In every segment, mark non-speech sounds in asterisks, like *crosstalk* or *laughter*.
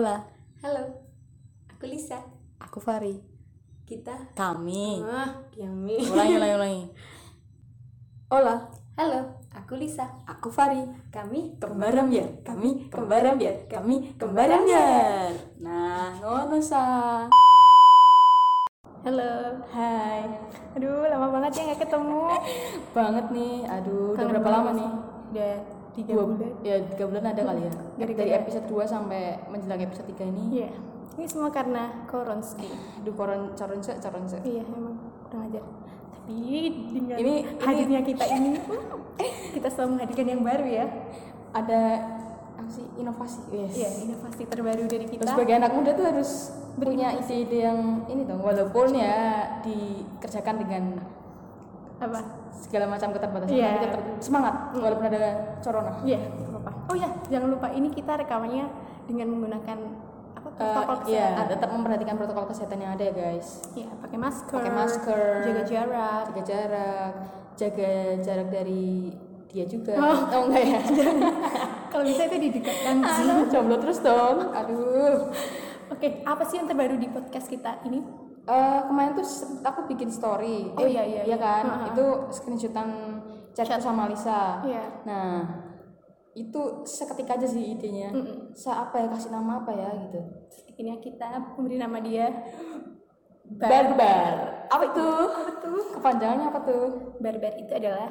Hola, Halo, aku Lisa. aku Fari. Kita. Kami. Ah, Yami. Ulangi, ulangi, ulangi. Hola, Halo, aku Lisa. aku Fari. Kami Kembaran biar, kami kembaran biar, kami kembaran biar. Nah, ngono sa. Halo. Hai. Aduh, lama banget ya nggak ketemu. Banget nih. Aduh, udah berapa lama nih? Udah tiga Dua bulan. Ya, tiga bulan ada kali ya. Gara-gara- Dari episode 2 sampai menjelang episode 3 ini. Iya. Ini semua karena Koronski. Aduh, koron coron sek, coron sek. Iya, emang kurang ajar. Tapi dengan Ini- hadirnya kita ini, *laughs* kita selalu menghadirkan yang baru ya. Ada apa sih inovasi? Yes. Iya, inovasi terbaru dari kita. Terus sebagai anak muda tuh harus punya ide-ide yang ini dong, walaupun ya dikerjakan dengan Apa? Segala macam keterbatasan, tapi tetap semangat walaupun ada corona. Iya, nggak apa-apa. Oh ya, jangan lupa ini kita rekamannya dengan menggunakan apa Eh, protokol Iya, kesehatan. tetap memperhatikan protokol kesehatan yang ada ya guys. Iya, pakai masker. Pakai masker, Jaga jarak. jaga jarak, jaga jarak dari dia juga. Oh. *laughs* Oh, enggak ya? *laughs* Kalau bisa itu didekatkan *laughs* sih. Jomblo terus dong. Aduh. Oke, apa sih yang terbaru di podcast kita ini? Eh, kemarin tuh aku bikin story. Oh, iya, iya, Iya iya. kan? Ha-ha. Itu screenshotan chatku sama Lisa. Iya. Nah, itu seketika aja sih idenya. Mm-mm. Sa apa ya kasih nama apa ya gitu. Akhirnya kita memberi nama dia Barbar. Apa itu? Kepanjangannya apa tuh? Barbar itu adalah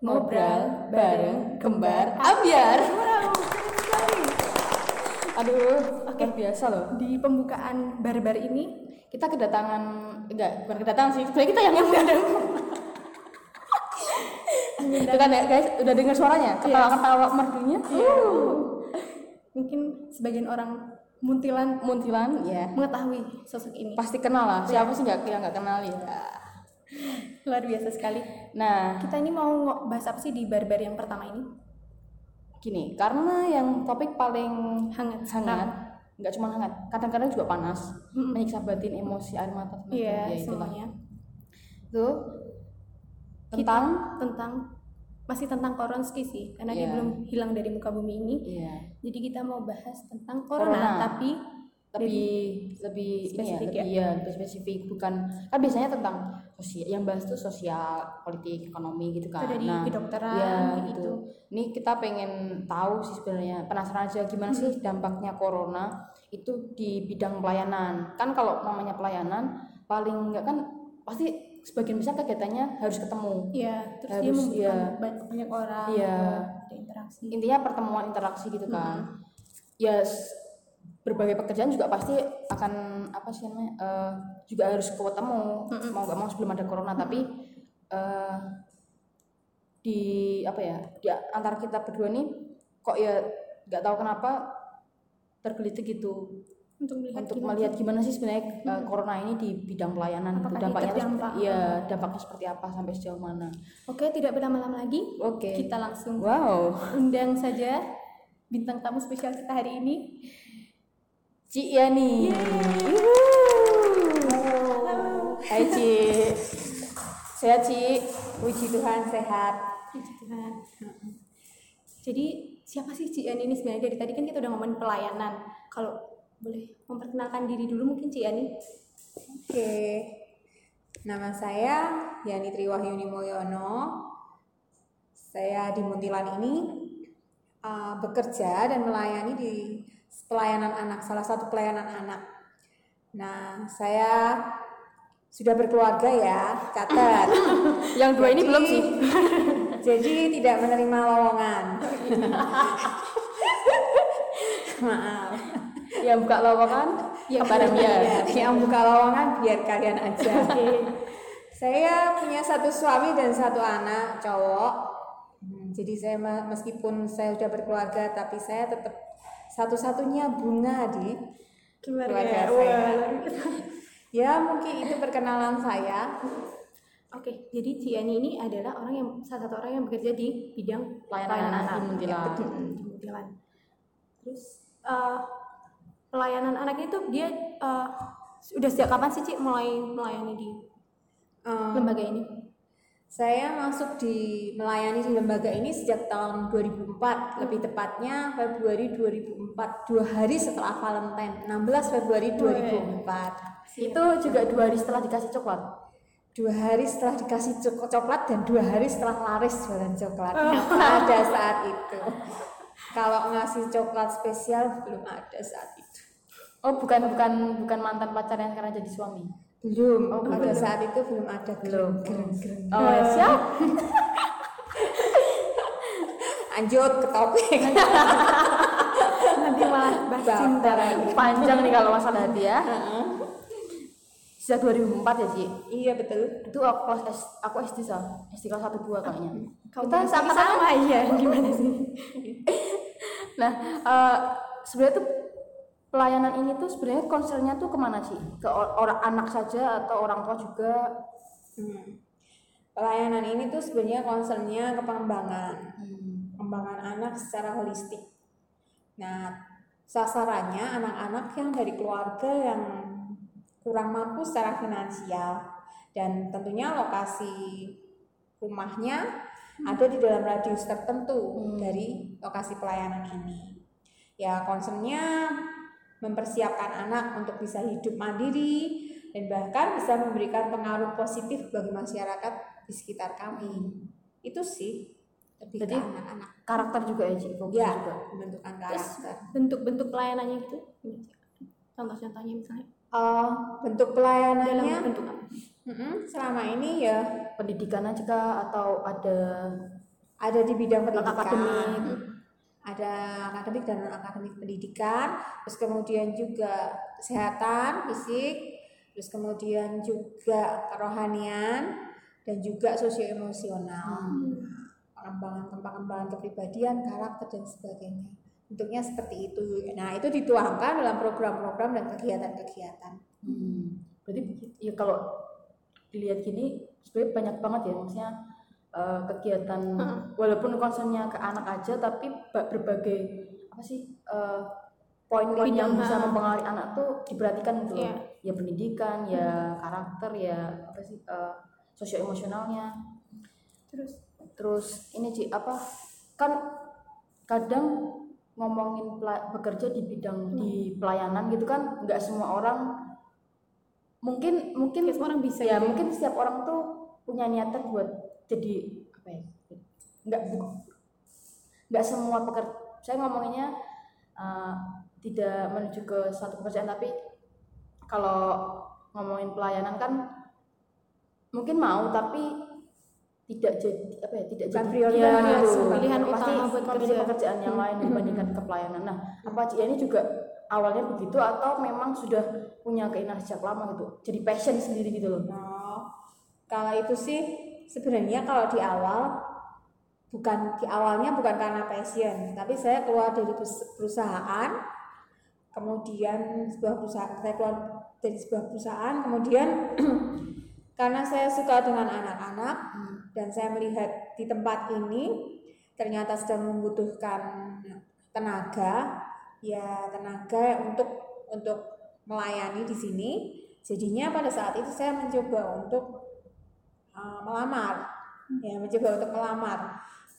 Ngobrol bareng kembar ambiar. Wow. Aduh, oke biasa loh. Di pembukaan Barbar ini Kita kedatangan enggak, bukan kedatangan sih. Sebenarnya kita yang ngundang. Itu kan ya guys, udah dengar suaranya? Ketawa-ketawa merdunya. Uh. mungkin sebagian orang muntilan Muntilan, ya. mengetahui sosok ini. Pasti kenal lah. Siapa sih nggak yang nggak kenal ya? Luar biasa sekali. Nah, Kita ini mau bahas apa sih di Barbar yang pertama ini? gini, karena yang topik paling Hangat. hangat, nggak cuma hangat, kadang-kadang juga panas, menyiksa batin, emosi, air mata, Iya, ya semuanya. Itu Kita tentang tentang masih tentang Koronski sih, karena dia Iya. belum hilang dari muka bumi ini. iya, Jadi kita mau bahas tentang corona, Corona. tapi lebih lebih ini ya, spesifik lebih ya, lebih spesifik bukan kan biasanya tentang sosial yang bahas tuh sosial, politik, ekonomi gitu kan. dari nah, kedokteran ya gitu. gitu. Ini kita pengen tahu sih sebenarnya penasaran aja gimana sih dampaknya corona itu di bidang pelayanan. Kan kalau namanya pelayanan paling enggak kan pasti sebagian besar kegiatannya harus ketemu. Iya, terus dia Harus, membutuhkan iya. banyak, banyak orang, Iya. gitu, interaksi. Intinya pertemuan interaksi gitu kan. Ya s- berbagai pekerjaan juga pasti akan apa sih namanya eh, juga harus ketemu. Mau nggak mau sebelum ada corona. Tapi eh, di apa ya di antara kita berdua nih kok ya nggak tahu kenapa tergelitik gitu. Untuk melihat untuk gimana melihat gimana sih sebenarnya eh, corona ini di bidang pelayanan gitu. Apakah dampaknya terdampak? seperti- iya dampaknya seperti apa sampai sejauh mana. Oke, tidak berlama-lama lagi, oke. Kita langsung wow. undang saja bintang tamu spesial kita hari ini. Ci Yani Hai Ci Sehat Ci Puji Tuhan sehat. Puji Tuhan. Jadi siapa sih Ci Yani ini sebenarnya dari tadi kan kita udah ngomongin pelayanan. Kalau boleh memperkenalkan diri dulu mungkin Ci Yani. Oke. Nama saya Yani Triwahyuni Mulyono. Saya di Muntilan ini uh, bekerja dan melayani di pelayanan anak, salah satu pelayanan anak. Nah, saya sudah berkeluarga ya, catat. *laughs* Yang dua ini Jadi- belum sih *laughs* Jadi tidak menerima lowongan. *laughs* Maaf. Yang buka lowongan Yang Kembaran biar Ya, yang buka lowongan biar kalian aja. saya punya satu suami dan satu anak cowok. Hmm, Jadi saya me- meskipun saya sudah berkeluarga, tapi saya tetap satu-satunya bunga di keluarga saya. Wah. Ya mungkin itu perkenalan saya. Oke, jadi Ci Yani ini adalah orang yang salah satu orang yang bekerja di bidang Pelayanan anak di Muntilan. Ya, betul, di Muntilan. Terus eh, pelayanan anak itu dia eh, udah sejak kapan sih Ci mulai melayani di Eh, lembaga ini? Saya masuk di melayani di lembaga ini sejak tahun 2004, lebih tepatnya Februari 2004, dua hari setelah Valentine, 16 Februari 2004. Itu juga dua hari setelah dikasih coklat. Dua hari setelah dikasih cok- coklat dan dua hari setelah laris jualan coklat. Pada saat itu. Kalau ngasih coklat spesial belum ada saat itu. Oh, bukan bukan bukan mantan pacar yang sekarang jadi suami. Belum, pada saat itu belum ada belum. Oh, siap. *laughs* Lanjut ke topik. Nanti malah bahas Baper. cinta lagi. Panjang nih kalau masalah hati ya. Sejak 2004 ya, Ci. iya betul. Itu aku kelas aku SD sah. SD kelas 1 2 kayaknya. Kamu Kita sama sama ya gimana sih? Nah, eh, sebenarnya tuh pelayanan ini tuh sebenarnya concernnya tuh ke mana sih? Ke or- orang anak saja atau orang tua juga? Hmm. Pelayanan ini tuh sebenarnya concernnya ke pengembangan, Hmm. pengembangan anak secara holistik. Nah, sasarannya anak-anak yang dari keluarga yang kurang mampu secara finansial dan tentunya lokasi rumahnya ada di dalam radius tertentu dari lokasi pelayanan ini. Ya, concernnya mempersiapkan anak untuk bisa hidup mandiri dan bahkan bisa memberikan pengaruh positif bagi masyarakat di sekitar kami. Itu sih lebih Jadi, anak-anak. Karakter juga ya, Ci. Fokus Ya, juga. pembentukan karakter. Bentuk-bentuk pelayanannya gitu. Contoh-contohnya misalnya Eh, bentuk dalam pelayanannya bentuk apa? selama ini ya Pendidikan aja kah atau ada ada di bidang pendidikan akademik? Ada akademik dan non akademik pendidikan terus kemudian juga kesehatan fisik terus kemudian juga kerohanian dan juga sosio-emosional. Pengembangan pengembangan kepribadian karakter dan sebagainya. Bentuknya seperti itu. Nah itu dituangkan dalam program-program dan kegiatan-kegiatan. Hmm. Berarti ya kalau dilihat gini sebenarnya banyak banget ya maksudnya eh, kegiatan walaupun concernnya ke anak aja tapi ba- berbagai apa sih eh, poin-poin yang bisa mempengaruhi anak tuh diperhatikan gitu loh. Iya. ya pendidikan ya karakter ya apa sih eh, sosio emosionalnya Terus terus ini Ci apa kan kadang ngomongin bekerja di bidang di pelayanan gitu kan nggak semua orang mungkin mungkin Kayak semua orang bisa ya gitu. mungkin setiap orang tuh punya niatan buat jadi apa ya nggak nggak semua pekerja saya ngomonginnya eh, tidak menuju ke satu pekerjaan tapi kalau ngomongin pelayanan kan mungkin mau tapi tidak jadi apa ya tidak jadi prioritas, ya, gitu. pilihan pasti utama buat memilih kerja. pekerjaan yang lain dibandingkan ke pelayanan nah apa Ci ini juga awalnya begitu atau memang sudah punya keinginan sejak lama gitu jadi passion sendiri gitu loh Oh, kalau itu sih sebenarnya kalau di awal bukan di awalnya bukan karena passion, tapi saya keluar dari perusahaan, kemudian sebuah perusahaan saya keluar dari sebuah perusahaan, kemudian *clears throat* karena saya suka dengan anak-anak dan saya melihat di tempat ini ternyata sedang membutuhkan tenaga, ya tenaga untuk untuk melayani di sini. Jadinya pada saat itu saya mencoba untuk uh, melamar, ya mencoba untuk melamar.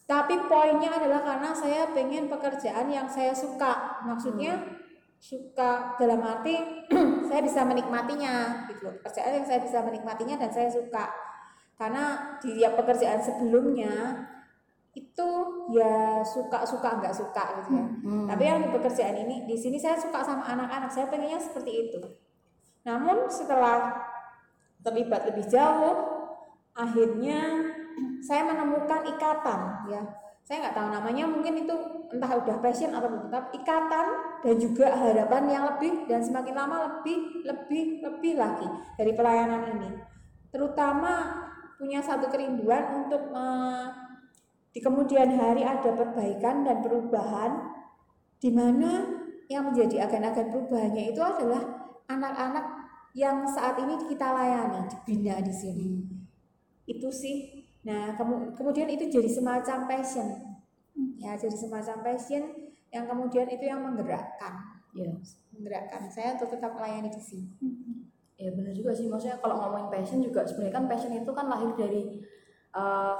Tapi poinnya adalah karena saya pengen pekerjaan yang saya suka, maksudnya suka dalam arti *clears throat* saya bisa menikmatinya, gitu loh. Pekerjaan yang saya bisa menikmatinya dan saya suka. Karena di tiap pekerjaan sebelumnya itu ya suka suka nggak suka gitu ya. Tapi yang di pekerjaan ini di sini saya suka sama anak-anak, saya pengennya seperti itu. Namun setelah terlibat lebih jauh, akhirnya saya menemukan ikatan ya. Saya nggak tahu namanya mungkin itu entah udah passion atau belum, tapi ikatan dan juga harapan yang lebih dan semakin lama lebih lebih lebih lagi dari pelayanan ini. Terutama punya satu kerinduan untuk eh, di kemudian hari ada perbaikan dan perubahan di mana yang menjadi agen-agen perubahannya itu adalah anak-anak yang saat ini kita layani dibina di sini itu sih. Nah kemu- kemudian itu jadi semacam passion. Ya jadi semacam passion yang kemudian itu yang menggerakkan. Ya. Menggerakkan saya untuk tetap melayani di sini. Ya benar juga sih. Maksudnya kalau ngomongin passion juga sebenarnya kan passion itu kan lahir dari eh,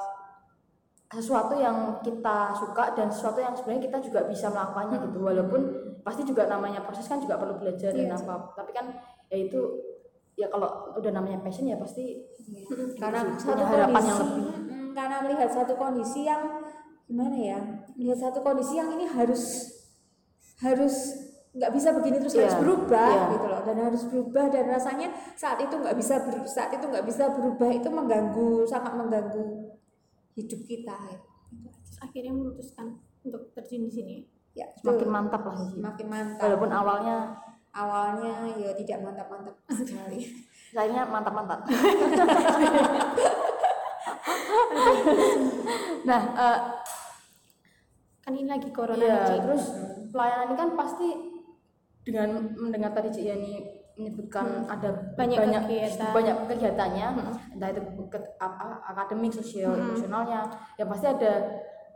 sesuatu yang kita suka dan sesuatu yang sebenarnya kita juga bisa melakukannya gitu. Walaupun pasti juga namanya proses kan juga perlu belajar dan Iya. apa. tapi kan ya itu ya kalau udah namanya passion ya pasti karena punya satu harapan kondisi yang lebih. Mm, karena melihat satu kondisi yang gimana ya melihat satu kondisi yang ini harus harus nggak bisa begini terus Iya, harus berubah iya. gitu loh dan harus berubah dan rasanya saat itu nggak bisa ber- saat itu nggak bisa berubah itu mengganggu sangat mengganggu hidup kita ya. Terus akhirnya memutuskan untuk terjun di sini. ya semakin betul. mantap lah sih semakin mantap walaupun awalnya awalnya ya tidak mantap-mantap *laughs* sekali. Lainnya mantap-mantap. *laughs* Nah eh, Kan ini lagi corona Iya, Ci. terus pelayanan ini kan pasti dengan mendengar tadi Cik Yani menyebutkan ada Banyak banyak kegiatan. banyak kegiatannya, entah itu ke- apa akademik, sosial, emosionalnya, ya pasti ada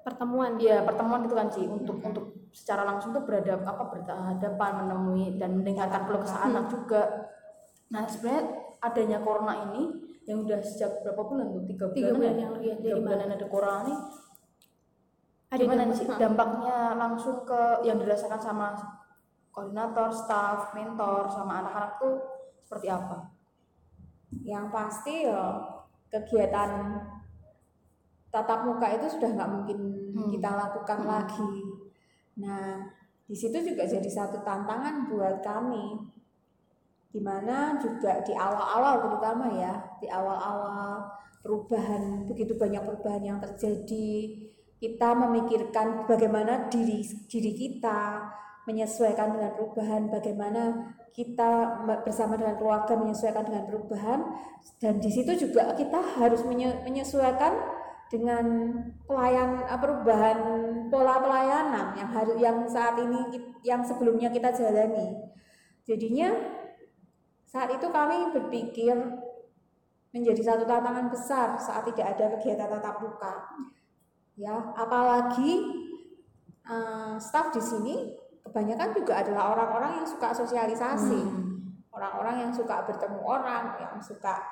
pertemuan. Ya pertemuan gitu kan Ci. Untuk untuk secara langsung tuh berhadap apa berhadapan menemui dan mendengarkan keluh kesah anak juga. Nah sebenarnya adanya corona ini yang udah sejak berapa bulan tuh? Tiga bulan, Tiga bulan ya? yang lebih, tiga dari bulanan ada corona nih. Ada gimana dampak- sih dampaknya langsung ke yang dirasakan sama koordinator, staff, mentor, sama anak-anak tuh seperti apa? yang pasti ya kegiatan tatap muka itu sudah nggak mungkin Hmm. kita lakukan Hmm. lagi. Nah, di situ juga jadi satu tantangan buat kami, di mana juga di awal-awal terutama ya, di awal-awal perubahan begitu banyak perubahan yang terjadi, kita memikirkan bagaimana diri diri kita menyesuaikan dengan perubahan, bagaimana kita bersama dengan keluarga menyesuaikan dengan perubahan dan di situ juga kita harus menye- menyesuaikan dengan pelayan perubahan pola pelayanan yang harus yang saat ini yang sebelumnya kita jalani. Jadinya saat itu kami berpikir menjadi satu tantangan besar saat tidak ada kegiatan tatap muka. Ya, apalagi eh, staf di sini kebanyakan juga adalah orang-orang yang suka sosialisasi orang-orang yang suka bertemu orang, yang suka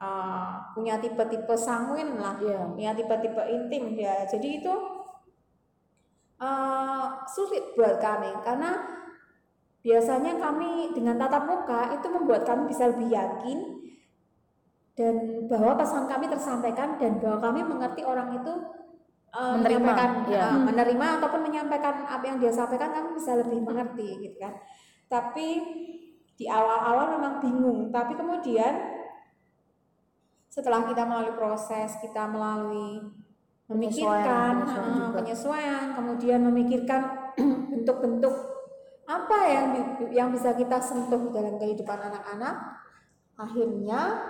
uh, punya tipe-tipe sanguin lah, Iya. punya tipe-tipe intim ya. Jadi itu uh, sulit buat kami karena biasanya kami dengan tatap muka itu membuat kami bisa lebih yakin dan bahwa pesan kami tersampaikan dan bahwa kami mengerti orang itu uh, Menerima, menyampaikan ya. uh, menerima ataupun menyampaikan apa yang dia sampaikan kami bisa lebih mengerti gitu kan. Tapi di awal-awal memang bingung, tapi kemudian setelah kita melalui proses, kita melalui memikirkan Penyesuaian, penyesuaian uh, penyesuaian, kemudian memikirkan bentuk-bentuk apa yang yang bisa kita sentuh dalam kehidupan anak-anak, akhirnya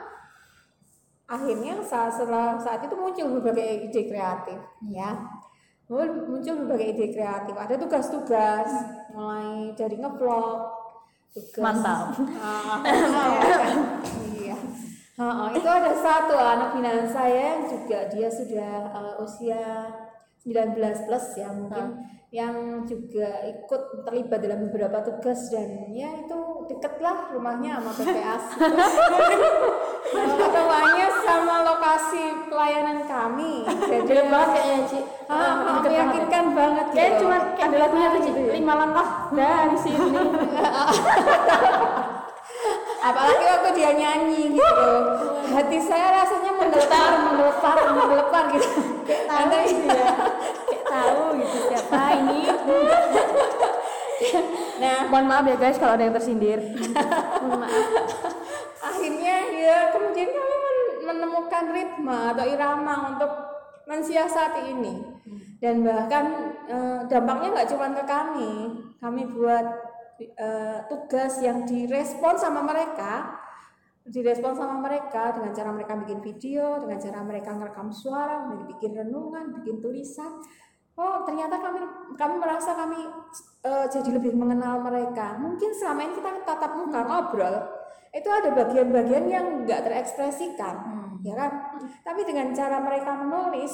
akhirnya saat saat itu muncul berbagai ide kreatif, ya muncul berbagai ide kreatif. Ada tugas-tugas mulai dari ngevlog, tugas Mantap. Ah, ya kan? Itu ada satu anak binaan saya yang juga dia sudah eh, usia 19 plus ya mungkin yang juga ikut terlibat dalam beberapa tugas dan ya itu deket lah rumahnya sama PPAS *laughs* rumahnya sama lokasi pelayanan kami jadi Deket banget kayaknya Ci. ah, ah, meyakinkan banget Kayak gitu. cuma ada lagunya tuh Ci, lima langkah dari sini. *laughs* apalagi waktu dia nyanyi gitu. Hati saya rasanya menggelepar menggelepar menggelepar gitu. Tahu gitu ya. Kayak tahu gitu siapa ini. Nah. Mohon maaf ya guys kalau ada yang tersindir. mohon maaf. Akhirnya ya kemudian kami men- menemukan ritme atau irama untuk mensiasati ini. Dan bahkan eh, dampaknya nggak cuma ke kami. Kami buat eh, tugas yang direspon sama mereka direspon sama mereka dengan cara mereka bikin video dengan cara mereka merekam suara bikin renungan bikin tulisan. Oh ternyata kami kami merasa kami eh, jadi lebih mengenal mereka. Mungkin selama ini kita tatap muka ngobrol itu ada bagian-bagian yang nggak terekspresikan ya kan? Tapi dengan cara mereka menulis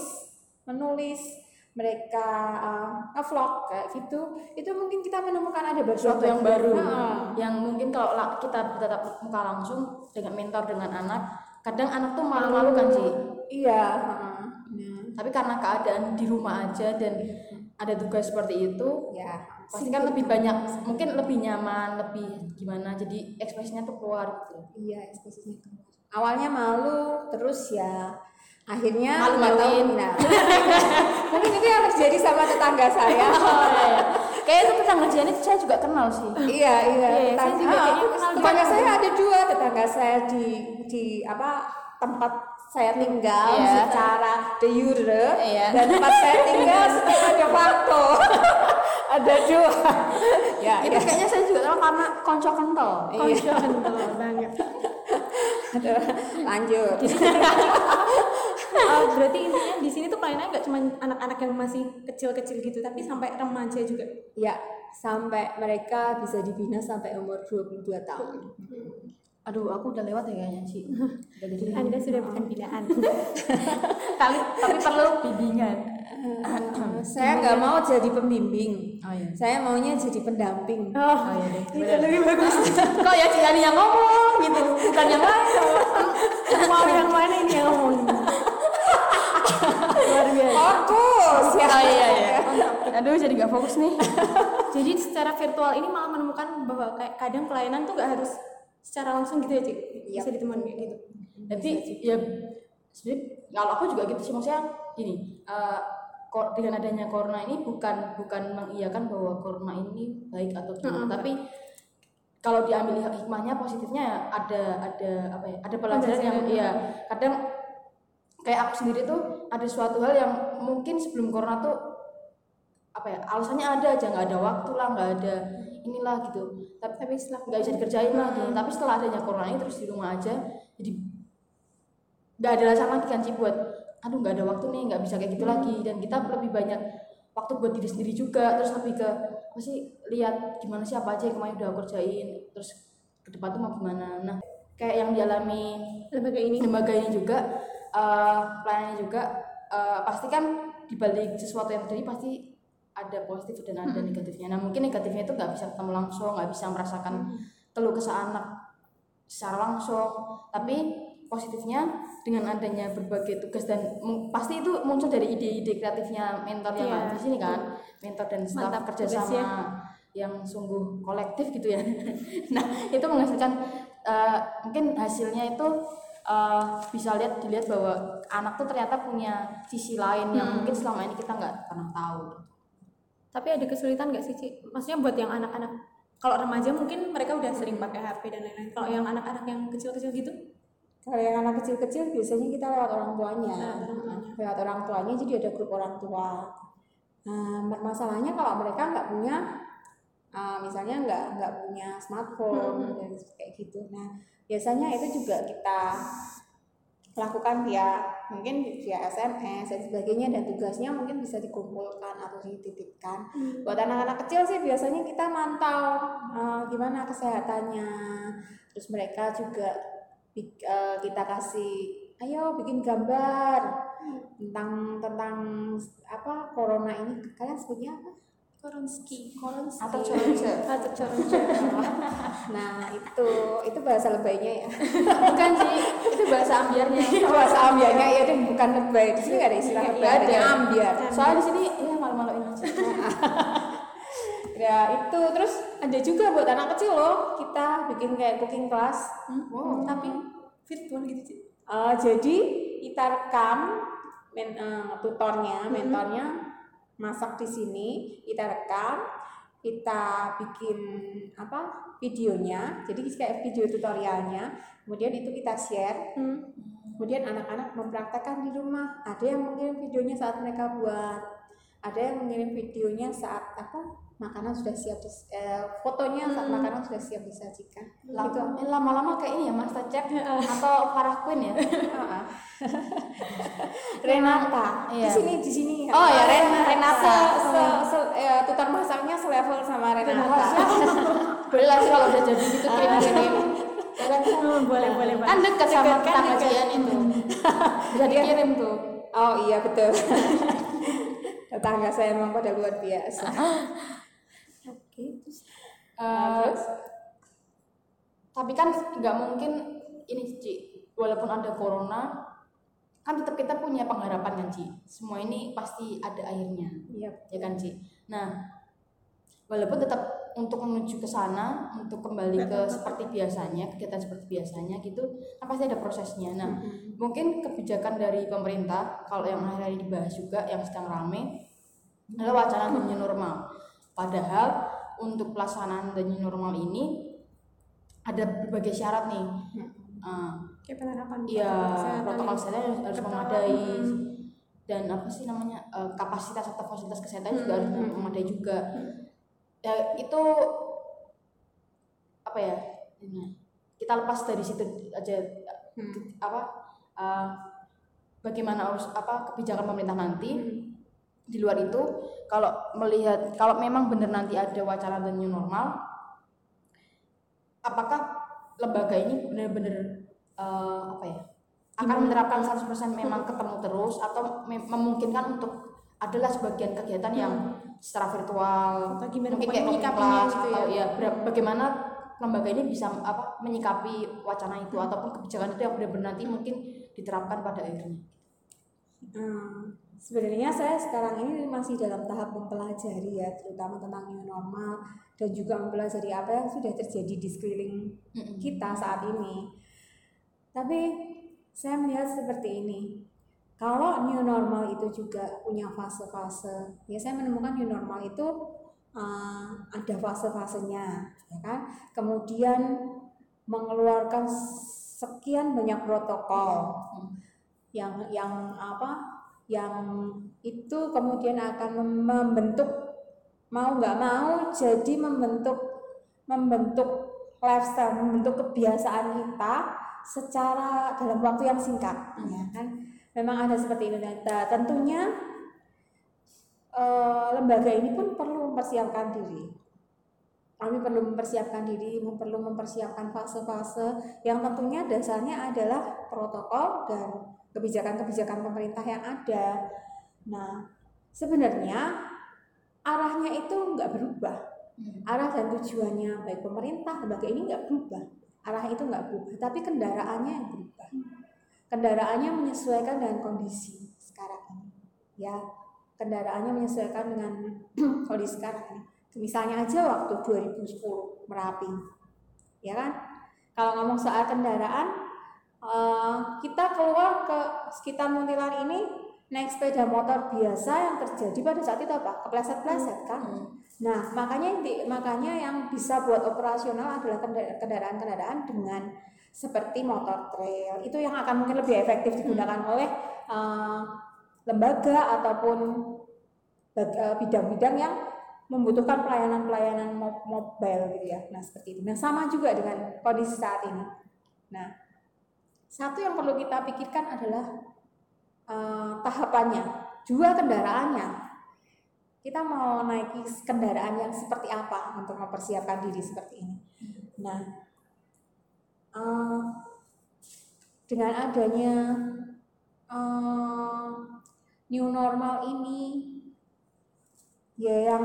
menulis mereka uh, ngevlog kayak gitu itu mungkin kita menemukan ada Sesuatu yang baru. Nah, Yang mungkin kalau la- kita bertatap muka langsung dengan mentor dengan anak, kadang anak tuh malu-malu kan sih. iya heeh. tapi karena keadaan di rumah aja dan ada tugas seperti itu ya pasti kan lebih banyak mungkin lebih nyaman lebih gimana jadi ekspresinya tuh keluar gitu iya ekspresinya keluar awalnya malu terus ya akhirnya Malu nggak tahu, nah, mungkin itu yang terjadi sama tetangga saya. *laughs* Kayak itu tetangga Jian itu saya juga kenal sih. Iya iya Iya, saya tetangga, ah, kayaknya kenal tetangga juga. saya ada dua tetangga saya di di apa tempat saya tinggal Iya. secara de jure Iya. dan tempat saya tinggal *laughs* secara de facto. *laughs* Ada dua. Ya itu ya. kayaknya saya juga tahu karena konco kental. Konco kental banget. Aduh, lanjut Oh, berarti intinya di sini tuh pelayanannya nggak cuma anak-anak yang masih kecil-kecil gitu, tapi sampai remaja juga. ya sampai mereka bisa dibina sampai umur 22 tahun. Aduh aku udah lewat ya kayaknya sih udah jadi Anda sudah bukan binaan. *laughs* tapi tapi perlu bimbingan saya nggak mau jadi pembimbing. Oh iya. Saya maunya jadi pendamping. Oh, oh iya deh. *laughs* Itu lebih bagus. kok ya Ciani yang ngomong gitu? Bukan yang lain. *laughs* Mau yang mana ini yang ngomong? Luar biasa. Fokus ya. Oh iya iya. *laughs* Aduh jadi nggak fokus nih. *laughs* Jadi secara virtual ini malah menemukan bahwa kayak kadang pelayanan tuh nggak harus secara langsung gitu ya, Cik. Bisa ditemukan kayak gitu. Jadi ya sebenarnya kalau aku juga gitu sih maksudnya gini kor- dengan adanya corona ini bukan bukan mengiyakan bahwa corona ini baik atau gimana tapi kalau diambil hikmahnya positifnya ada ada apa ya ada pelajaran yang iya kadang kayak aku sendiri tuh ada suatu hal yang mungkin sebelum corona tuh apa ya alasannya ada aja nggak ada waktu lah nggak ada inilah gitu tapi tapi setelah nggak bisa dikerjain lah gitu. tapi setelah adanya corona ini terus di rumah aja jadi nggak ada alasan lagi kan Ci buat aduh nggak ada waktu nih nggak bisa kayak gitu lagi dan kita lebih banyak waktu buat diri sendiri juga terus lebih ke apa sih lihat gimana sih apa aja yang kemarin udah aku kerjain terus ke depan tuh mau gimana nah kayak yang dialami Lembaga ini. lembaga ini juga eh pelayanannya juga eh, pasti kan dibalik sesuatu yang terjadi pasti ada positif dan ada negatifnya. Nah mungkin negatifnya itu nggak bisa ketemu langsung nggak bisa merasakan keluh kesah anak secara langsung. Tapi positifnya dengan adanya berbagai tugas dan pasti itu muncul dari ide-ide kreatifnya mentor yang ada di sini kan. mentor dan staf Mantap, kerjasama tugasnya. yang sungguh kolektif gitu ya. *laughs* Nah itu menghasilkan eh, mungkin hasilnya itu eh, bisa lihat dilihat bahwa anak tuh ternyata punya sisi lain yang mungkin selama ini kita nggak pernah tahu Tapi ada kesulitan nggak sih, Cik? Maksudnya buat yang anak-anak kalau remaja mungkin mereka udah sering pakai HP dan lain-lain. Kalau yang anak-anak yang kecil-kecil gitu, kalau yang anak kecil-kecil biasanya kita lewat orang tuanya Lewat orang tuanya. lewat orang tuanya jadi ada grup orang tua nah masalahnya kalau mereka nggak punya uh, misalnya nggak nggak punya smartphone dan kayak gitu. Nah biasanya itu juga kita lakukan via mungkin via SMS dan sebagainya dan tugasnya mungkin bisa dikumpulkan atau dititipkan. Buat anak-anak kecil sih biasanya kita mantau uh, gimana kesehatannya. Terus mereka juga eh, kita kasih ayo bikin gambar tentang tentang apa corona ini. Kalian sebutnya apa Koronski. Koronski. atau challenge Atau coron *laughs* nah itu itu bahasa lebaynya ya. Bukan sih. Itu bahasa ambiarnya. Bahasa ambiarnya ya deh bukan lebay di sini nggak ada istilah lebay Nggak ada. adanya ambiar. Soalnya di sini ya malu-maluin aja. *laughs* *laughs* Ya itu terus ada juga buat anak kecil loh kita bikin kayak cooking class. Oh, tapi virtual gitu, Cik. Eh, jadi kita rekam men, eh, tutornya, mentornya masak di sini, kita rekam, kita bikin apa videonya, jadi kayak video tutorialnya, kemudian itu kita share, Hmm. kemudian anak-anak mempraktekkan di rumah. Ada yang mengirim videonya saat mereka buat, ada yang mengirim videonya saat apa makanan sudah siap, dis- eh, fotonya saat makanan sudah siap disajikan. Lama- Gitu. lama-lama kayak ini ya Master Chef atau Farah Queen ya? Ah, ah. *laughs* Renata. Di Iya. sini di sini. Oh, ya, Ren- Renata. se, se, se- ya, tutor masaknya selevel sama Renata. Sih *laughs* kalau udah jadi gitu kirim-kirim Oh, boleh, boleh, kan dekat sama tetangga itu. Bisa dikirim tuh. Oh iya betul. *laughs* Tetangga saya memang pada luar biasa Oke, terus? Eh, tapi kan nggak mungkin ini Ci. Walaupun ada corona kan tetap kita punya pengharapan kan Ci? Semua ini pasti ada akhirnya. Iya. ya kan Ci? Nah walaupun tetap untuk menuju ke sana untuk kembali ke seperti biasanya kegiatan seperti biasanya gitu kan pasti ada prosesnya. Nah mungkin kebijakan dari pemerintah kalau yang akhir-akhir ini dibahas juga yang sedang rame adalah wacana *clears throat* new normal. Padahal untuk pelaksanaan the new normal ini ada berbagai syarat nih Eh, Kayak penerapan Iya, kesehatan. protokol kesehatan harus, harus memadai Hmm. dan apa sih namanya eh, kapasitas atau fasilitas kesehatan juga harus Hmm. memadai juga. Ya itu apa ya? Kita lepas dari situ aja Hmm. apa eh, bagaimana urus apa kebijakan pemerintah nanti Hmm. Di luar itu kalau melihat kalau memang benar nanti ada wacana the new normal apakah lembaga ini benar-benar eh, apa ya akan menerapkan 100% memang ketemu terus atau mem- memungkinkan untuk adalah sebagian kegiatan yang secara virtual Atau gimana mungkin kayak menyikapinya gitu atau ya. ya bagaimana lembaga ini bisa apa menyikapi wacana itu ataupun kebijakan itu yang benar-benar nanti mungkin diterapkan pada akhirnya. Hmm, sebenarnya saya sekarang ini masih dalam tahap mempelajari ya, terutama tentang new normal dan juga mempelajari apa yang sudah terjadi di sekeliling kita saat ini. Tapi saya melihat seperti ini. Kalau new normal itu juga punya fase-fase, ya saya menemukan new normal itu uh, ada fase-fasenya, ya kan? Kemudian mengeluarkan sekian banyak protokol yang yang apa? Yang itu kemudian akan mem- membentuk mau nggak mau jadi membentuk membentuk lifestyle, membentuk kebiasaan kita secara dalam waktu yang singkat, ya kan? Memang ada seperti itu. Dan tentunya eh, lembaga ini pun perlu mempersiapkan diri. Kami perlu mempersiapkan diri, perlu mempersiapkan fase-fase yang tentunya dasarnya adalah protokol dan kebijakan-kebijakan pemerintah yang ada. Nah, sebenarnya arahnya itu nggak berubah. Arah dan tujuannya baik pemerintah lembaga ini nggak berubah. Arah itu nggak berubah tapi kendaraannya yang berubah. Kendaraannya menyesuaikan dengan kondisi sekarang ini ya. Kendaraannya menyesuaikan dengan *clears throat* kondisi sekarang ini. Misalnya aja waktu 2010 Merapi ya kan? Kalau ngomong soal kendaraan eh, kita keluar ke sekitar Muntilan ini naik sepeda motor biasa yang terjadi pada saat itu apa kepleset-pleset kan Nah, makanya inti- makanya yang bisa buat operasional adalah kenda- kendaraan-kendaraan dengan seperti motor trail. Itu yang akan mungkin lebih efektif digunakan oleh eh, lembaga ataupun eh, bidang-bidang yang membutuhkan pelayanan-pelayanan mo- mobile gitu ya. Nah, seperti itu. Nah, sama juga dengan kondisi saat ini. Nah, satu yang perlu kita pikirkan adalah eh, tahapannya, dua kendaraannya kita mau naiki kendaraan yang seperti apa untuk mempersiapkan diri seperti ini. Nah, eh, dengan adanya eh, new normal ini, ya yang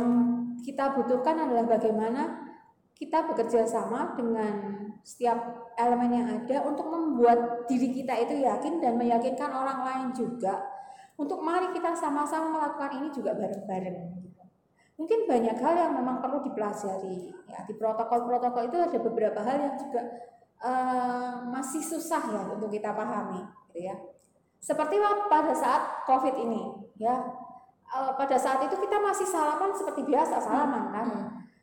kita butuhkan adalah bagaimana kita bekerja sama dengan setiap elemen yang ada untuk membuat diri kita itu yakin dan meyakinkan orang lain juga untuk mari kita sama-sama melakukan ini juga bareng-bareng. gitu. Mungkin banyak hal yang memang perlu dipelajari. Ya, di protokol-protokol itu ada beberapa hal yang juga eh, masih susah ya untuk kita pahami, gitu ya. Seperti pada saat COVID ini, ya. Eh, pada saat itu kita masih salaman seperti biasa salaman kan.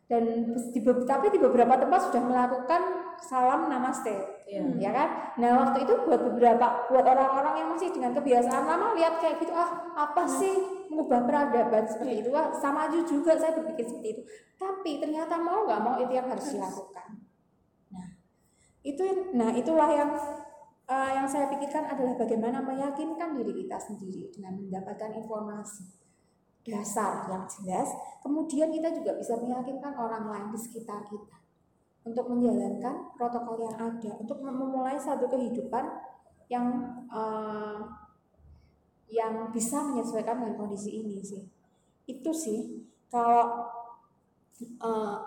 Dan di, tapi di beberapa tempat sudah melakukan salam namaste Iya. ya kan? Nah waktu itu buat beberapa buat orang-orang yang masih dengan kebiasaan lama lihat kayak gitu ah apa sih mengubah peradaban seperti itu? Ah, sama aja juga saya berpikir seperti itu. Tapi ternyata mau nggak mau itu yang harus dilakukan. Nah itu nah itulah yang eh, yang saya pikirkan adalah bagaimana meyakinkan diri kita sendiri dengan mendapatkan informasi dasar yang jelas. Kemudian kita juga bisa meyakinkan orang lain di sekitar kita untuk menjalankan protokol yang ada untuk memulai satu kehidupan yang eh, yang bisa menyesuaikan dengan kondisi ini sih itu sih kalau eh,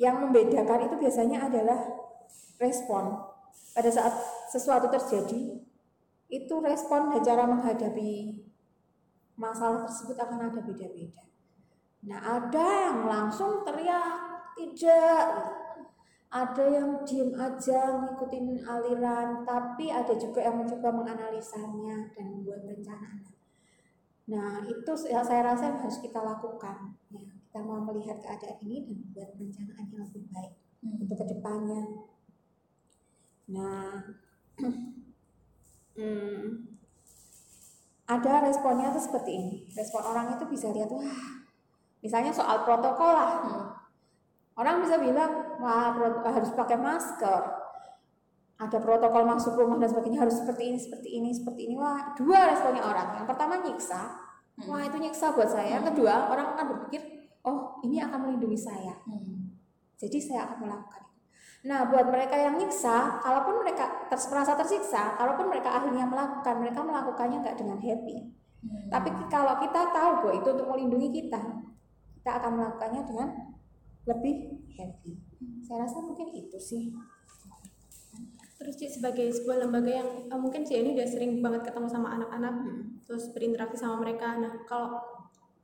yang membedakan itu biasanya adalah respon pada saat sesuatu terjadi itu respon dan cara menghadapi masalah tersebut akan ada beda-beda. Nah, ada yang langsung teriak, tidak. Ada yang diem aja ngikutin aliran, tapi ada juga yang mencoba menganalisanya dan membuat perencanaan. Nah, itu ya saya rasa yang harus kita lakukan. Ya, kita mau melihat keadaan ini dan membuat perencanaan yang lebih baik hmm. untuk ke depannya. Nah, *clears throat* hmm, ada responnya tuh seperti ini. Respon orang itu bisa lihat wah, misalnya soal protokol lah. Hmm. Orang bisa bilang harus pakai masker. Ada protokol masuk rumah dan sebagainya harus seperti ini, seperti ini, seperti ini. Wah, dua responnya orang. Yang pertama nyiksa. Hmm. Wah, itu nyiksa buat saya. Yang kedua, orang akan berpikir, "Oh, ini akan melindungi saya." Hmm. Jadi saya akan melakukan Nah, buat mereka yang nyiksa, kalaupun mereka ter merasa tersiksa, kalaupun mereka akhirnya melakukan, mereka melakukannya nggak dengan happy. Hmm. Tapi kalau kita tahu bahwa itu untuk melindungi kita, kita akan melakukannya dengan lebih happy. Saya rasa mungkin itu sih. Terus Cik sebagai sebuah lembaga yang uh, mungkin Cik ini udah sering banget ketemu sama anak-anak, hmm. terus berinteraksi sama mereka. Nah, kalau